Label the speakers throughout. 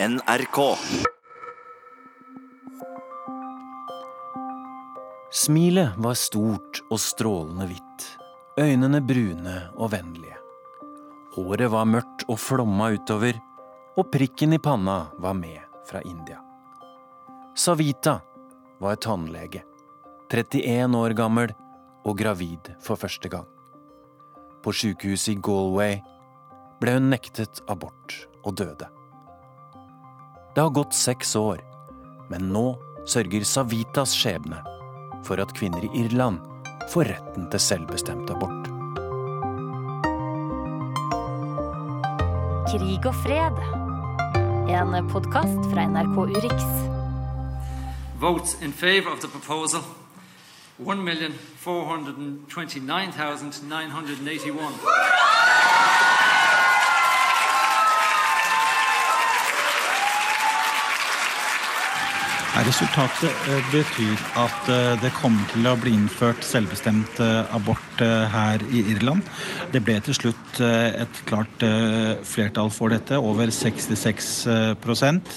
Speaker 1: NRK.
Speaker 2: Smilet var stort og strålende hvitt, øynene brune og vennlige. Håret var mørkt og flomma utover, og prikken i panna var med fra India. Savita var tannlege, 31 år gammel og gravid for første gang. På sykehuset i Galway ble hun nektet abort og døde. Det har gått seks år, men nå sørger Savitas skjebne for at kvinner i Irland får retten til selvbestemt abort.
Speaker 3: Krig og fred. En podkast fra NRK Urix.
Speaker 4: Votes in favor of the proposal 1,429,981.
Speaker 5: Resultatet eh, betyr at eh, det kommer til å bli innført selvbestemt eh, abort her i Irland. Det ble til slutt et klart flertall for dette, over 66%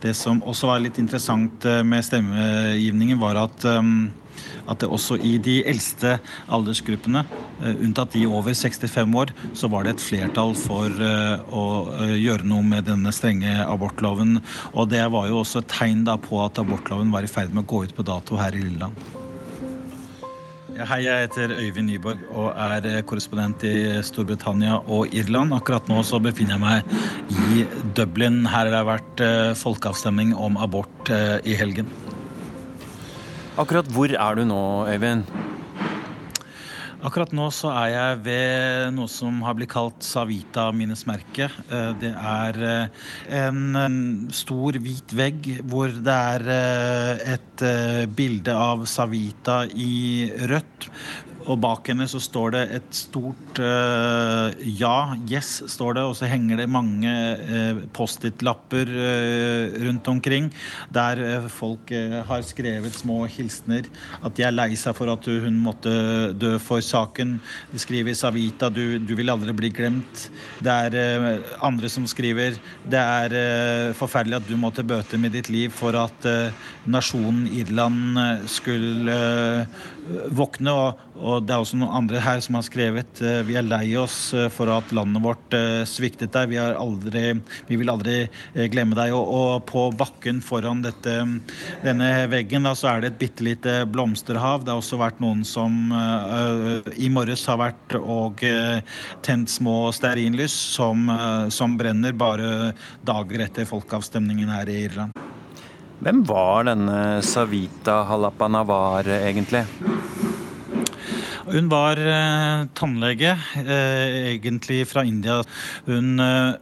Speaker 5: Det som også var litt interessant med stemmegivningen, var at at det også i de eldste aldersgruppene, eh, unntatt de over 65 år, så var det et flertall for eh, å eh, gjøre noe med denne strenge abortloven. Og det var jo også et tegn da på at abortloven var i ferd med å gå ut på dato her i Lilleland. Hei, jeg heter Øyvind Nyborg og er korrespondent i Storbritannia og Irland. Akkurat nå så befinner jeg meg i Dublin. Her har det vært folkeavstemning om abort i helgen.
Speaker 2: Akkurat hvor er du nå, Øyvind?
Speaker 5: Akkurat nå så er jeg ved noe som har blitt kalt Savita-minnesmerket. Eh, det er eh, en stor, hvit vegg hvor det er eh, et bilde av Savita i rødt. Og bak henne så står det et stort uh, ja, yes, står det. Og så henger det mange uh, Post-It-lapper uh, rundt omkring der folk har skrevet små hilsener. At de er lei seg for at hun måtte dø for saken. De skriver 'Savita, du, du vil aldri bli glemt'. Det er andre som skriver 'Det er forferdelig at du måtte bøte med ditt liv for at nasjonen Irland skulle våkne'. og og det er også noen andre her som har skrevet uh, vi er lei oss uh, for at landet vårt uh, sviktet deg. Vi, aldri, vi, vil aldri glemme deg. Og, og, på bakken foran dette, denne veggen da, så er det et bitte lite blomsterhav. Det har også vært noen som i morges har vært og tent små stearinlys som, som brenner bare dager etter folkeavstemningen her i Irland.
Speaker 2: Hvem var denne Savita Halapanavar egentlig?
Speaker 5: Hun var eh, tannlege, eh, egentlig fra India. Hun eh,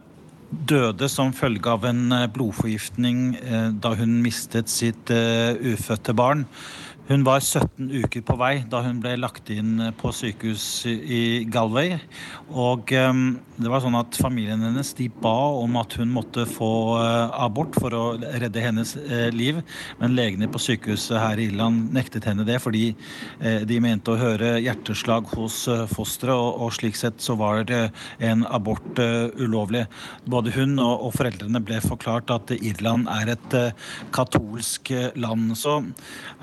Speaker 5: døde som følge av en eh, blodforgiftning eh, da hun mistet sitt eh, ufødte barn. Hun var 17 uker på vei da hun ble lagt inn på sykehus i Galway. Og um, det var sånn at familien hennes de ba om at hun måtte få uh, abort for å redde hennes uh, liv. Men legene på sykehuset her i Irland nektet henne det fordi uh, de mente å høre hjerteslag hos fosteret, og, slik sett så var en abort ulovlig. Både hun og, foreldrene ble forklart at Irland er et katolsk land. Så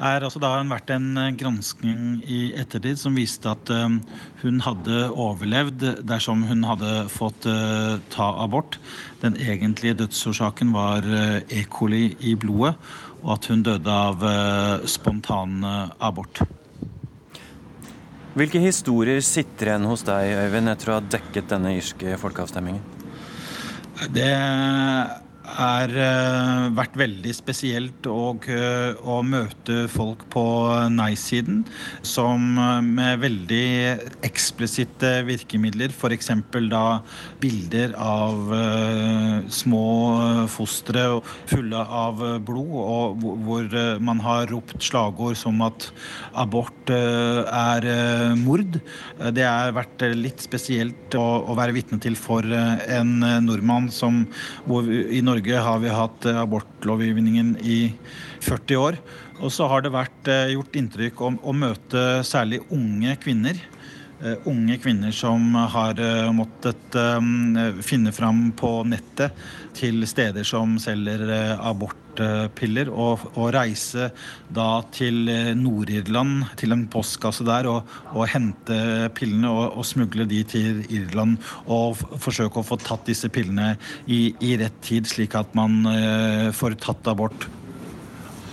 Speaker 5: er altså da har vært en gransking granskning i ettertid som viste at eh, hun hadde overlevd dersom hun hadde fått eh, ta abort. Den egentlige dødsårsaken var E. coli i blodet, og at hun døde av spontan abort.
Speaker 2: Hvilke historier sitter igjen hos deg, Øyvind, etter å ha dekket denne irske folkeavstemningen?
Speaker 5: Det har uh, vært veldig spesielt og, uh, å møte folk på nei-siden som uh, med veldig eksplisitte virkemidler, f.eks. da bilder av små fostre fulle av blod, og hvor man har ropt slagord som at abort er mord. Det har vært litt spesielt å, å være vitne til for en nordmann som hvor i Norge Norge har vi hatt eh, abortlovgivningen i 40 år. Og så har det vært eh, gjort inntrykk om å møte særlig unge kvinner unge kvinner som har måttet finne fram på nettet til steder som selger abort abortpiller og, og, reise da til eh, Nord-Irland, til en postkasse der, og, og hente pillene og, og, smugle de til Irland. Og forsøke å få tatt disse pillene i, i rett tid, slik at man får tatt abort.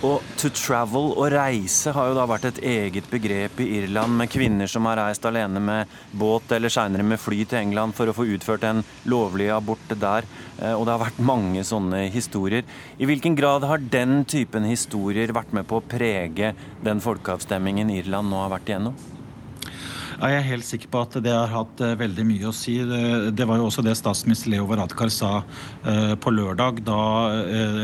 Speaker 2: Og to travel, å reise, har jo da vært et eget begrep i Irland, med kvinner som har reist alene med båt eller seinere med fly til England for å få utført en lovlig abort der. Eh, og det har vært mange sånne historier. I hvilken grad har den typen historier vært med på å prege den folkeavstemmingen Irland nå har vært igjennom?
Speaker 5: Jeg er helt sikker på at det har hatt uh, veldig mye å si. Det, det, var jo også det statsminister Leo Varadkar sa uh, på lørdag da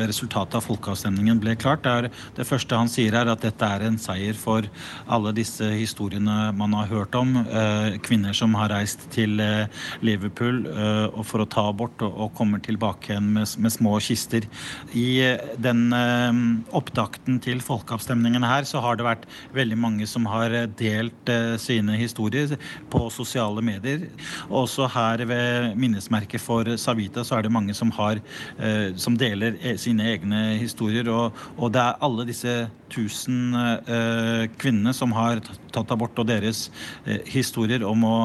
Speaker 5: resultatet av folkeavstemningen ble klart. Det, første han sier er at dette er en seier for alle disse historiene man har hørt om. kvinner som har reist til Liverpool for å ta abort og, kommer tilbake igjen med, små kister. I den opptakten til folkeavstemningen her så har det vært veldig mange som har delt sine historier historier på sosiale medier. Også her ved minnesmerket for Savita så er det mange som, har, eh, som deler e, sine egne historier. Og, og det er alle disse tusen eh, kvinnene som har tatt abort, og deres eh, historier om å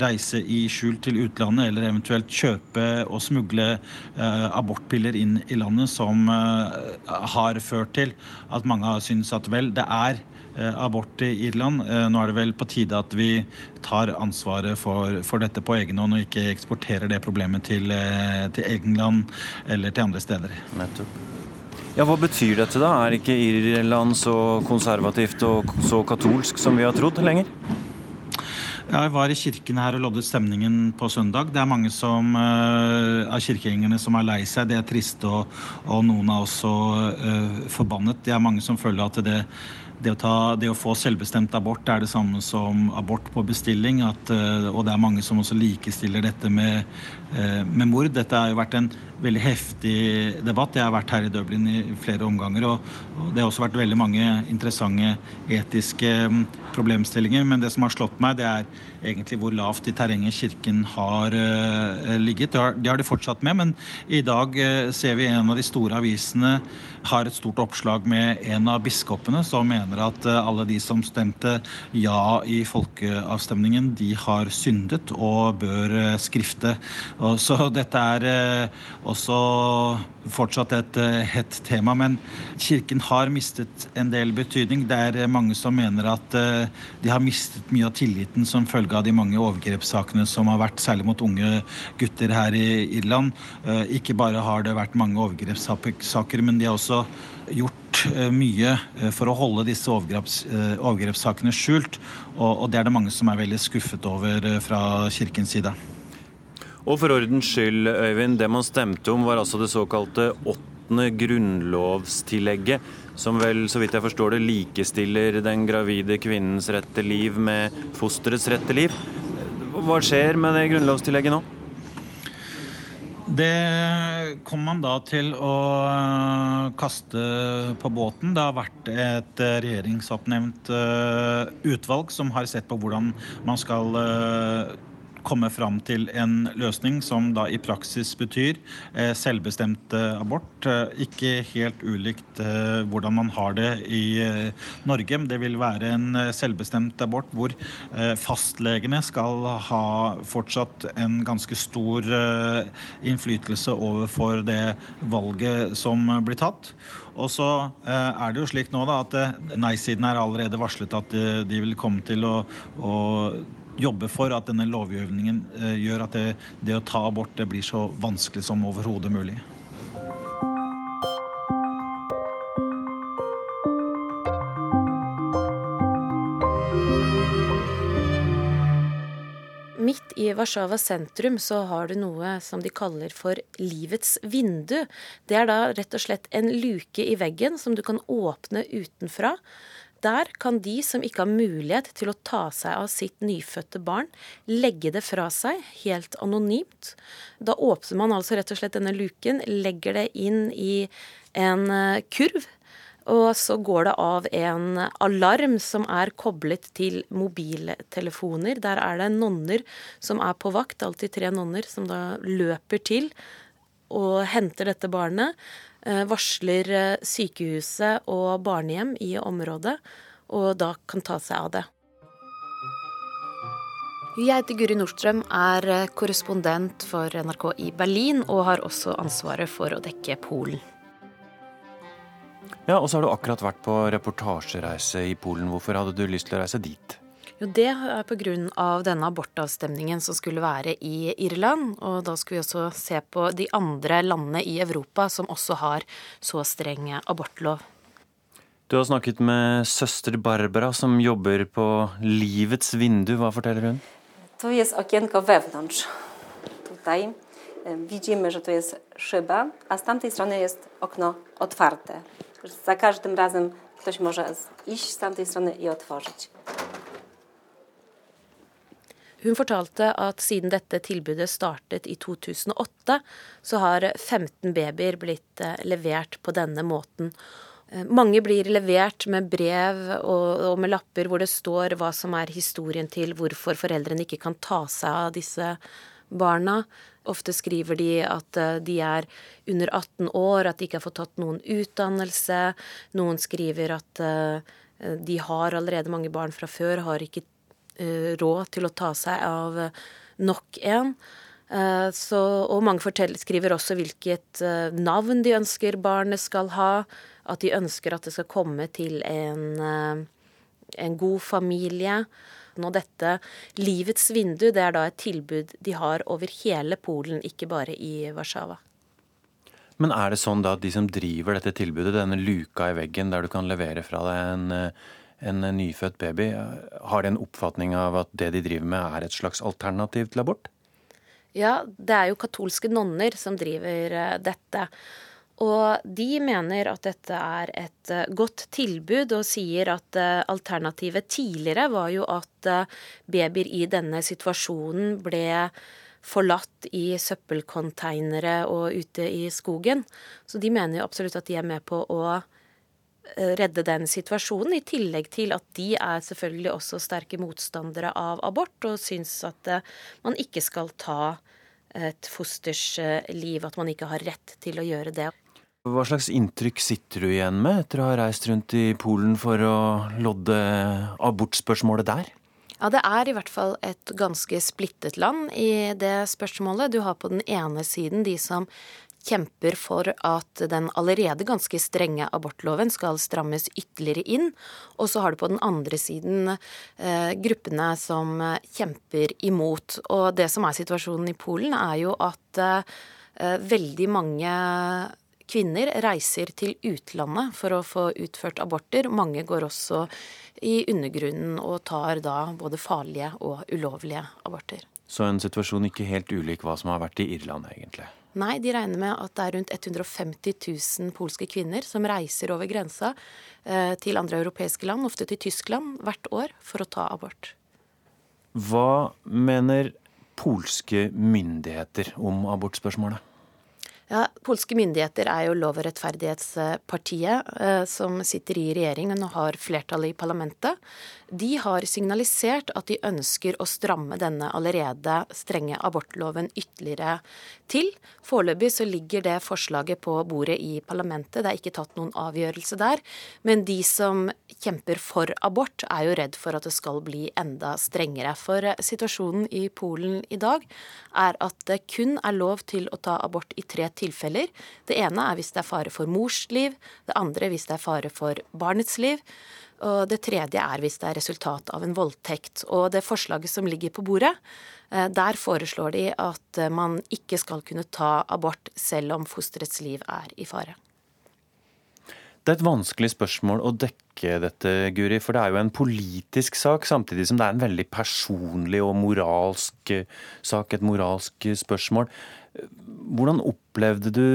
Speaker 5: reise i skjul til utlandet, eller eventuelt kjøpe og smugle abortpiller inn i landet, som har ført til at mange har syntes at vel, det er abort i Irland. Eh, nå er det vel på tide at vi tar ansvaret for, for dette på egen hånd og ikke eksporterer det problemet til, eh, til England eller til andre steder.
Speaker 2: Nettopp. Ja, Hva betyr dette, da? Er ikke Irland så konservativt og så katolsk som vi har trodd lenger?
Speaker 5: Jeg var i kirken her og loddet stemningen på søndag. Det er mange som, uh, av kirkegjengerne som er lei seg. Det er trist, og, og noen er også uh, forbannet. Det er mange som føler at det det å, ta, det å, få selvbestemt abort er det samme som abort på bestilling. At, eh, og det er mange som også likestiller dette med, eh, med mord. Dette har jo vært en veldig heftig debatt. Jeg har vært her i Dublin i flere omganger. Og, det har også vært veldig mange interessante etiske mm, problemstillinger. Men det som har slått meg, det er egentlig hvor lavt i terrenget Kirken har uh, ligget. Det har, det de fortsatt med, men i dag uh, ser vi en av de store avisene har et stort oppslag med en av biskopene som mener at uh, alle de som stemte ja i folkeavstemningen, de har syndet og bør skrifte. Og, så dette er også fortsatt et hett tema. Men Kirken har mistet en del betydning. Det er mange som mener at de har mistet mye av tilliten som følge av de mange overgrepssakene som har vært, særlig mot unge gutter her i Irland. Eh, ikke bare har det vært mange overgrepssaker, men de har også gjort eh, mye eh, for å holde disse overgreps, overgrepssakene skjult. Og det er det mange som er veldig skuffet over fra kirkens side.
Speaker 2: Og for ordens skyld, Øyvind, det man stemte om var altså det såkalte åttende grunnlovstillegget som vel, så vidt jeg forstår det, likestiller den gravide kvinnens rett til liv med fosterets rett til liv. Hva skjer med det grunnlovstillegget nå?
Speaker 5: Det kom man da til å eh, kaste på båten. Det har vært et eh, regjeringsoppnevnt eh, utvalg som har sett på hvordan man skal komme fram til en løsning som da i praksis betyr eh, selvbestemt eh, abort. Eh, ikke helt ulikt hvordan man har det i Norge. Det vil være en selvbestemt abort hvor fastlegene skal ha fortsatt en ganske stor innflytelse overfor det valget som blir tatt. Og så er det jo slik nå da at nei-siden er allerede varslet at de vil komme til å, å jobbe for at denne lovgivningen eh, gjør at det, det å ta abort det blir så vanskelig som overhodet mulig.
Speaker 3: Midt i Warszawa sentrum så har du noe som de kaller for livets vindu. Det er da rett og slett en luke i veggen som du kan åpne utenfra. Der kan de som ikke har mulighet til å ta seg av sitt nyfødte barn, legge det fra seg helt anonymt. Da åpner man altså rett og slett denne luken, legger det inn i en eh, kurv. Og så går det av en alarm som er koblet til mobiltelefoner. Der er det nonner som er på vakt, alltid tre nonner, som da løper til og henter dette barnet. Eh, varsler eh, sykehuset og barnehjem i området, og da kan ta seg av det. Jeg heter Guri Nordstrøm, er eh, korrespondent for NRK i Berlin og har også ansvaret for å dekke Polen.
Speaker 2: Ja, Og så har du akkurat vært på reportasjereise i Polen. Hvorfor hadde du lyst til å reise dit?
Speaker 3: Jo, Det er pga. denne abortavstemningen som skulle være i Irland. Og da skulle vi også se på de andre landene i Europa som også har så streng abortlov.
Speaker 2: Du har snakket med søster Barbara, som jobber på Livets vindu. Hva forteller hun?
Speaker 1: To jest okienko wewnątrz. Tutaj widzimy, że to jest szyba, a z tamtej strony jest okno otwarte. Za każdym razem ktoś może iść z tamtej strony i otworzyć.
Speaker 3: Hun fortalte at siden dette tilbudet startet i 2008, så har 15 babyer blitt eh, levert på denne måten. Eh, mange blir levert med brev og, med lapper hvor det står hva som er historien til hvorfor foreldrene ikke kan ta seg av disse barna. Ofte skriver de at eh, de er under 18 år, at de ikke har fått tatt noen utdannelse. Noen skriver at de har allerede mange barn fra før, har ikke råd til å ta seg av eh, nok en. Eh, så, og mange fortell, skriver også hvilket navn de ønsker barnet skal ha. At de ønsker at det skal komme til en, en god familie. Og dette Livets vindu det er da et tilbud de har over hele Polen, ikke bare i Warszawa.
Speaker 2: Men er det sånn da at de som driver dette tilbudet, denne luka i veggen der du kan levere fra deg en en nyfødt baby, har de en oppfatning av at det de driver med er et slags alternativ til abort?
Speaker 3: Ja, det er jo katolske nonner som driver eh, dette. Og de mener at dette er et eh, godt tilbud, og sier at eh, alternativet tidligere var jo at babyer i denne situasjonen ble forlatt i søppelkonteinere og ute i skogen. Så de mener jo absolutt at de er med på å Eh, redde den situasjonen, i tillegg til at de er selvfølgelig også sterke motstandere av abort, og syns at eh, man ikke skal ta et fosters eh, liv, at man ikke har rett til å gjøre det.
Speaker 2: Hva slags inntrykk sitter du igjen med etter å ha reist rundt i Polen for å lodde abortspørsmålet der?
Speaker 3: Ja, Det er i hvert fall et ganske splittet land i det spørsmålet. Du har på den ene siden de som kjemper for at den allerede ganske strenge abortloven skal strammes ytterligere inn. Og så har du på den andre siden eh, gruppene som kjemper imot. Og det som er situasjonen i Polen, er jo at eh, veldig mange kvinner reiser til utlandet for å få utført aborter. Mange går også i undergrunnen og tar da både farlige og ulovlige aborter.
Speaker 2: Så en situasjon ikke helt ulik hva som har vært i Irland, egentlig?
Speaker 3: Nei, de regner med at det er rundt 150 000 polske kvinner som reiser over grensa eh, til andre europeiske land, ofte til Tyskland, hvert år for å ta abort.
Speaker 2: Hva mener polske myndigheter om abortspørsmålet?
Speaker 3: Ja, Polske myndigheter er jo Lov- og rettferdighetspartiet, eh, som sitter i regjeringen og har flertallet i parlamentet. De har signalisert at de ønsker å stramme denne allerede strenge abortloven ytterligere til. Foreløpig så ligger det forslaget på bordet i parlamentet, det er ikke tatt noen avgjørelse der. Men de som kjemper for abort, er jo redd for at det skal bli enda strengere. For eh, situasjonen i Polen i dag er at det kun er lov til å ta abort i tre tilfeller. Det ene er hvis det er fare for mors liv, det andre hvis det er fare for barnets liv. Og det tredje er hvis det er resultat av en voldtekt. Og det forslaget som ligger på bordet, eh, der foreslår de at eh, man ikke skal kunne ta abort selv om fosterets liv er i fare.
Speaker 2: Det er et vanskelig spørsmål å dekke dette, Guri, for det er jo en politisk sak, samtidig som det er en veldig personlig og moralsk eh, sak, et moralsk spørsmål. Hvordan opplevde du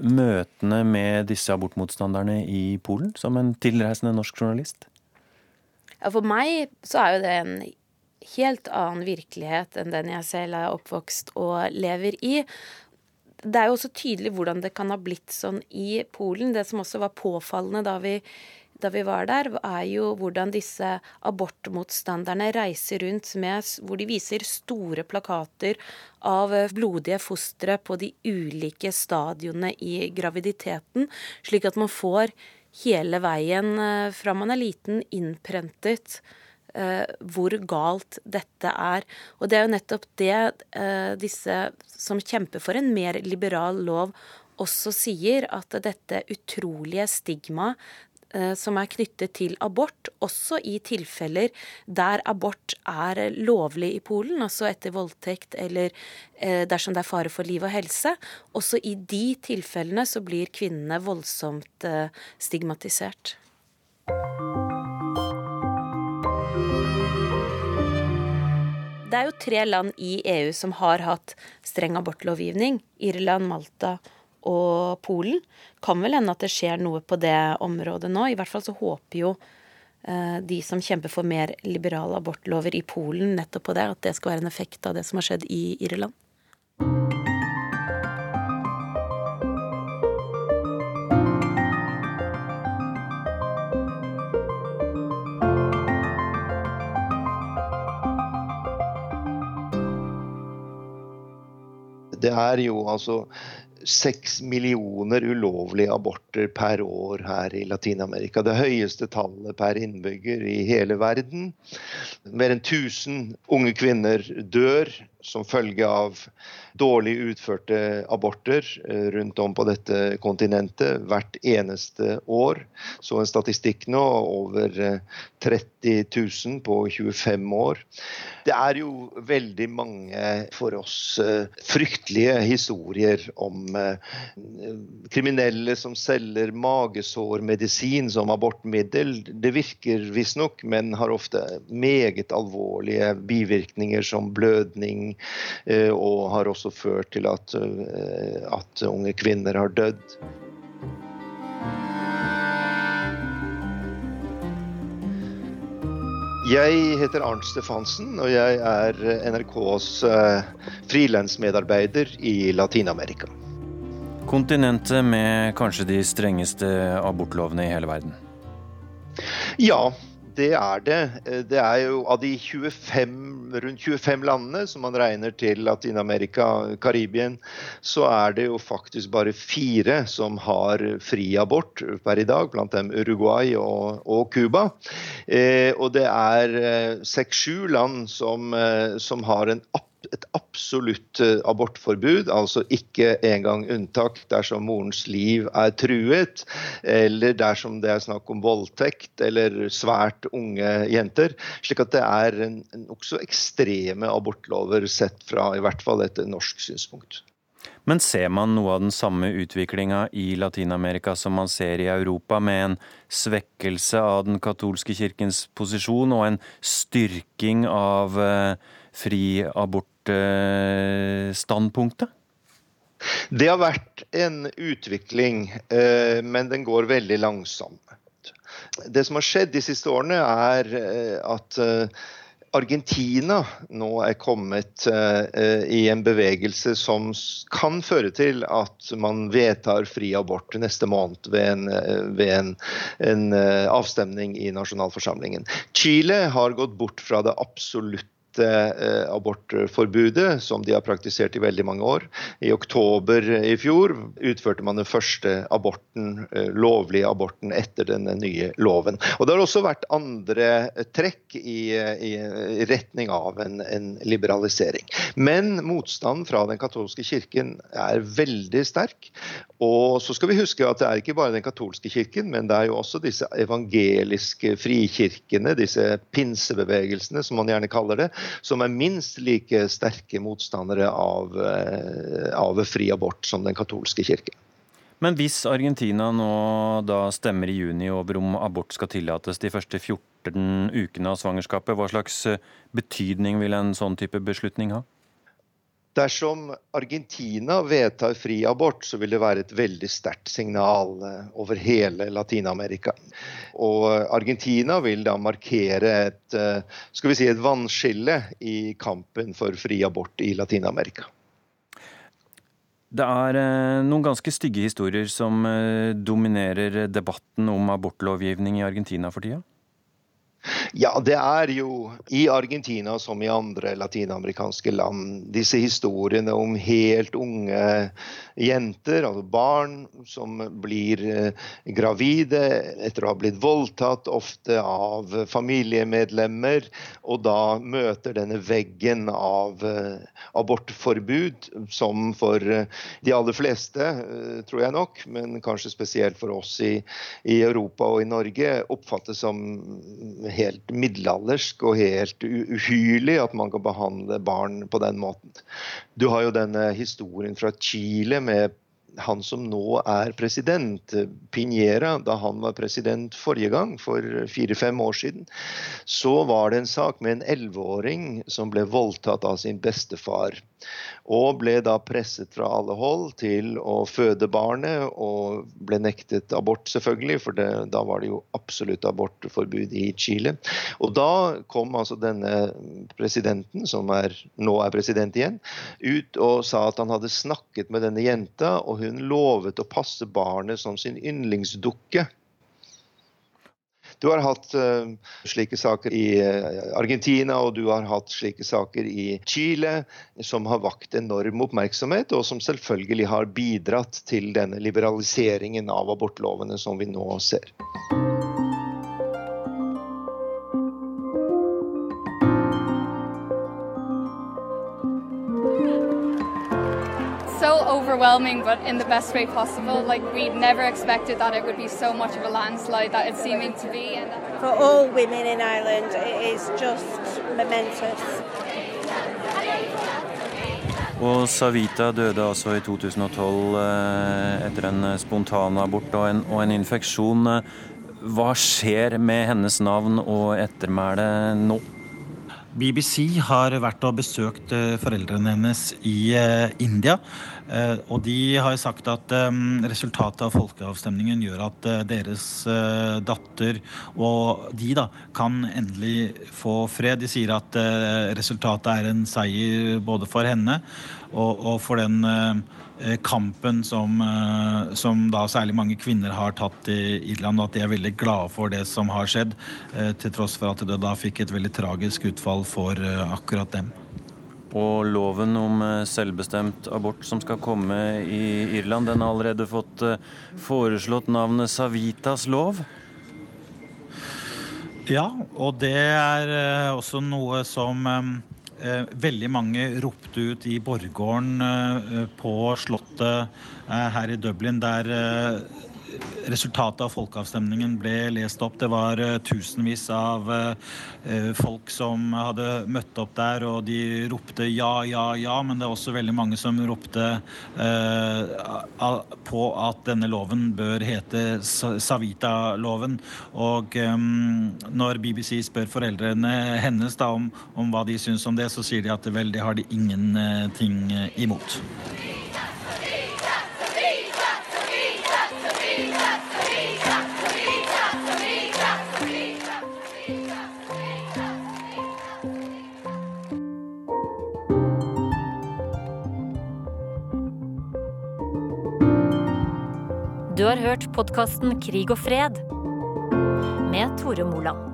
Speaker 2: møtene med disse abortmotstanderne i Polen, som en tilreisende norsk journalist?
Speaker 3: Ja, for meg så er jo det en helt annen virkelighet enn den jeg selv er oppvokst og lever i. det er jo også tydelig hvordan det kan ha blitt sånn i Polen. Det som også var påfallende da vi, da vi var der, er jo hvordan disse abortmotstanderne reiser rundt med Hvor de viser store plakater av blodige fostre på de ulike stadionene i graviditeten, slik at man får hele veien eh, fra man er liten, innprentet eh, hvor galt dette er. Og det er jo nettopp det eh, disse som kjemper for en mer liberal lov, også sier, at dette utrolige stigmaet Eh, som er knyttet til abort, også i tilfeller der abort er lovlig i Polen, altså etter voldtekt eller eh, dersom det er fare for liv og helse. Også i de tilfellene så blir kvinnene voldsomt stigmatisert stigmatisert. Det er jo tre land i EU som har hatt streng abortlovgivning. Irland, Malta og Polen. Kan vel hende at det skjer noe på det området nå. I hvert fall så håper jo eh, de som kjemper for mer liberale abortlover i Polen nettopp på det, at det skal være en effekt av det som har skjedd i Irland.
Speaker 6: Det er jo altså seks millioner ulovlige aborter per år her i Latin-Amerika. Det høyeste tallet per innbygger i hele verden. Mer enn 1000 unge kvinner dør som følge av dårlig utførte aborter eh, rundt om på dette kontinentet hvert eneste år. Så en statistikk nå over 30 eh, 000 på 25 år. Det er jo veldig mange for oss eh, fryktelige historier om kriminelle som selger magesårmedisin som abortmiddel. Det virker visstnok, men har ofte meget alvorlige bivirkninger som blødning Eh, og har også ført til at, eh, at unge kvinner har dødd. Jeg heter Arnt Stefansen, og jeg er NRKs eh, frilansmedarbeider i Latin-Amerika.
Speaker 2: Kontinentet med kanskje de strengeste abortlovene i hele verden?
Speaker 6: Ja, det er det. Eh, det er jo av de 25, rundt 25 landene som man regner til Latin-Amerika, Karibien, så er det jo faktisk bare fire som har fri abort per i dag, blant dem Uruguay og Cuba. Eh, og det er eh, seks-sju land som, eh, som har en app et absolutt eh, abortforbud, altså ikke engang unntak dersom morens liv er truet, eller dersom det er snakk om voldtekt eller svært unge jenter. Slik at det er nokså ekstreme abortlover sett fra i hvert fall et norsk synspunkt.
Speaker 2: Men ser man noe av den samme utviklinga i Latin-Amerika som man ser i Europa, med en svekkelse av den katolske kirkens posisjon og en styrking av fri fri abort-standpunktet?
Speaker 6: Det har vært en utvikling, eh, men den går veldig langsomt. Det som har skjedd de siste årene, er eh, at eh, Argentina nå er kommet i en bevegelse som kan føre til at man vedtar fri abort neste måned ved en, ved en, en avstemning i nasjonalforsamlingen. Chile har gått bort fra det absolutt Eh, abortforbudet, som de har praktisert i veldig mange år. I oktober i fjor utførte man den første aborten, eh, lovlige aborten etter den nye loven. Og Det har også vært andre trekk i, i, retning av en, en, liberalisering. Men motstanden fra den katolske kirken er veldig sterk. Og så skal vi huske at det er ikke bare den katolske kirken, men det er jo også disse evangeliske frikirkene, disse pinsebevegelsene, som man gjerne kaller det, som er minst like sterke motstandere av, eh, av fri abort som den katolske kirke.
Speaker 2: Men hvis Argentina nå da stemmer i juni over om abort skal tillates de første 14 ukene av svangerskapet, hva slags betydning vil en sånn type beslutning ha?
Speaker 6: Dersom Argentina vedtar fri abort, så vil det være et veldig sterkt signal eh, over hele Latin-Amerika. Og Argentina vil da markere et, eh, skal vi si, et vannskille i kampen for fri abort i Latin-Amerika.
Speaker 2: Det er eh, noen ganske stygge historier som dominerer debatten om abortlovgivning i Argentina for tida?
Speaker 6: Ja, det er jo i Argentina som i andre latinamerikanske land. Disse historiene om helt unge jenter, altså barn, som blir eh, gravide etter å ha blitt voldtatt, ofte av familiemedlemmer, og da møter denne veggen av eh, abortforbud, som for eh, de aller fleste, tror jeg nok, men kanskje spesielt for oss i, i Europa og i Norge, oppfattes som helt middelaldersk og helt uhyrlig at man kan behandle barn på den måten. Du har jo denne historien fra Chile med han som nå er president, Piñera, da han var president forrige gang, for fire-fem år siden, så var det en sak med en elleveåring som ble voldtatt av sin bestefar. Og ble da presset fra alle hold til å føde barnet, og ble nektet abort, selvfølgelig, for det, da var det jo absolutt abortforbud i Chile. Og da kom altså denne presidenten, som er, nå er president igjen, ut og sa at han hadde snakket med denne jenta, og hun lovet å passe barnet som sin yndlingsdukke. Du har hatt uh, slike saker i uh, Argentina og du har hatt slike saker i Chile som har vakt enorm oppmerksomhet, og som selvfølgelig har bidratt til denne liberaliseringen av abortlovene som vi nå ser.
Speaker 7: Overwhelming, but in the best way possible. Like we never expected that it would be so much of a landslide that it's seeming to be.
Speaker 8: For all women in Ireland, it is just momentous.
Speaker 2: Og Savita døde altså i 2012 eh, etter en spontanabort og en, og en infeksjon. Hva skjer med hennes navn og ettermæle nå?
Speaker 5: BBC har vært og besøkt eh, foreldrene hennes i eh, India. Eh, og de har sagt at resultatet av folkeavstemningen gjør at deres datter og de da kan endelig få fred. De sier at resultatet er en seier både for henne og, for den Eh, kampen som, eh, som, da særlig mange kvinner har tatt i Irland, og at de er veldig glade for det som har skjedd, eh, til tross for at det da fikk et veldig tragisk utfall for akkurat dem.
Speaker 2: Og loven om selvbestemt abort som skal komme i Irland, den har allerede fått foreslått navnet Savitas lov?
Speaker 5: Ja, og det er også noe som Eh, veldig mange ropte ut i borggården eh, på Slottet eh, her i Dublin, der resultatet av folkeavstemningen ble lest opp. Det var uh, tusenvis av uh, folk som hadde møtt opp der, og de ropte ja, ja, ja. Men det er også veldig mange som ropte på at denne loven bør hete Savita-loven. Og når BBC spør foreldrene hennes da om, om, hva de syns om det, så sier de at vel, det har de ingenting imot.
Speaker 9: Hørt podkasten Krig og fred med Tore Moland.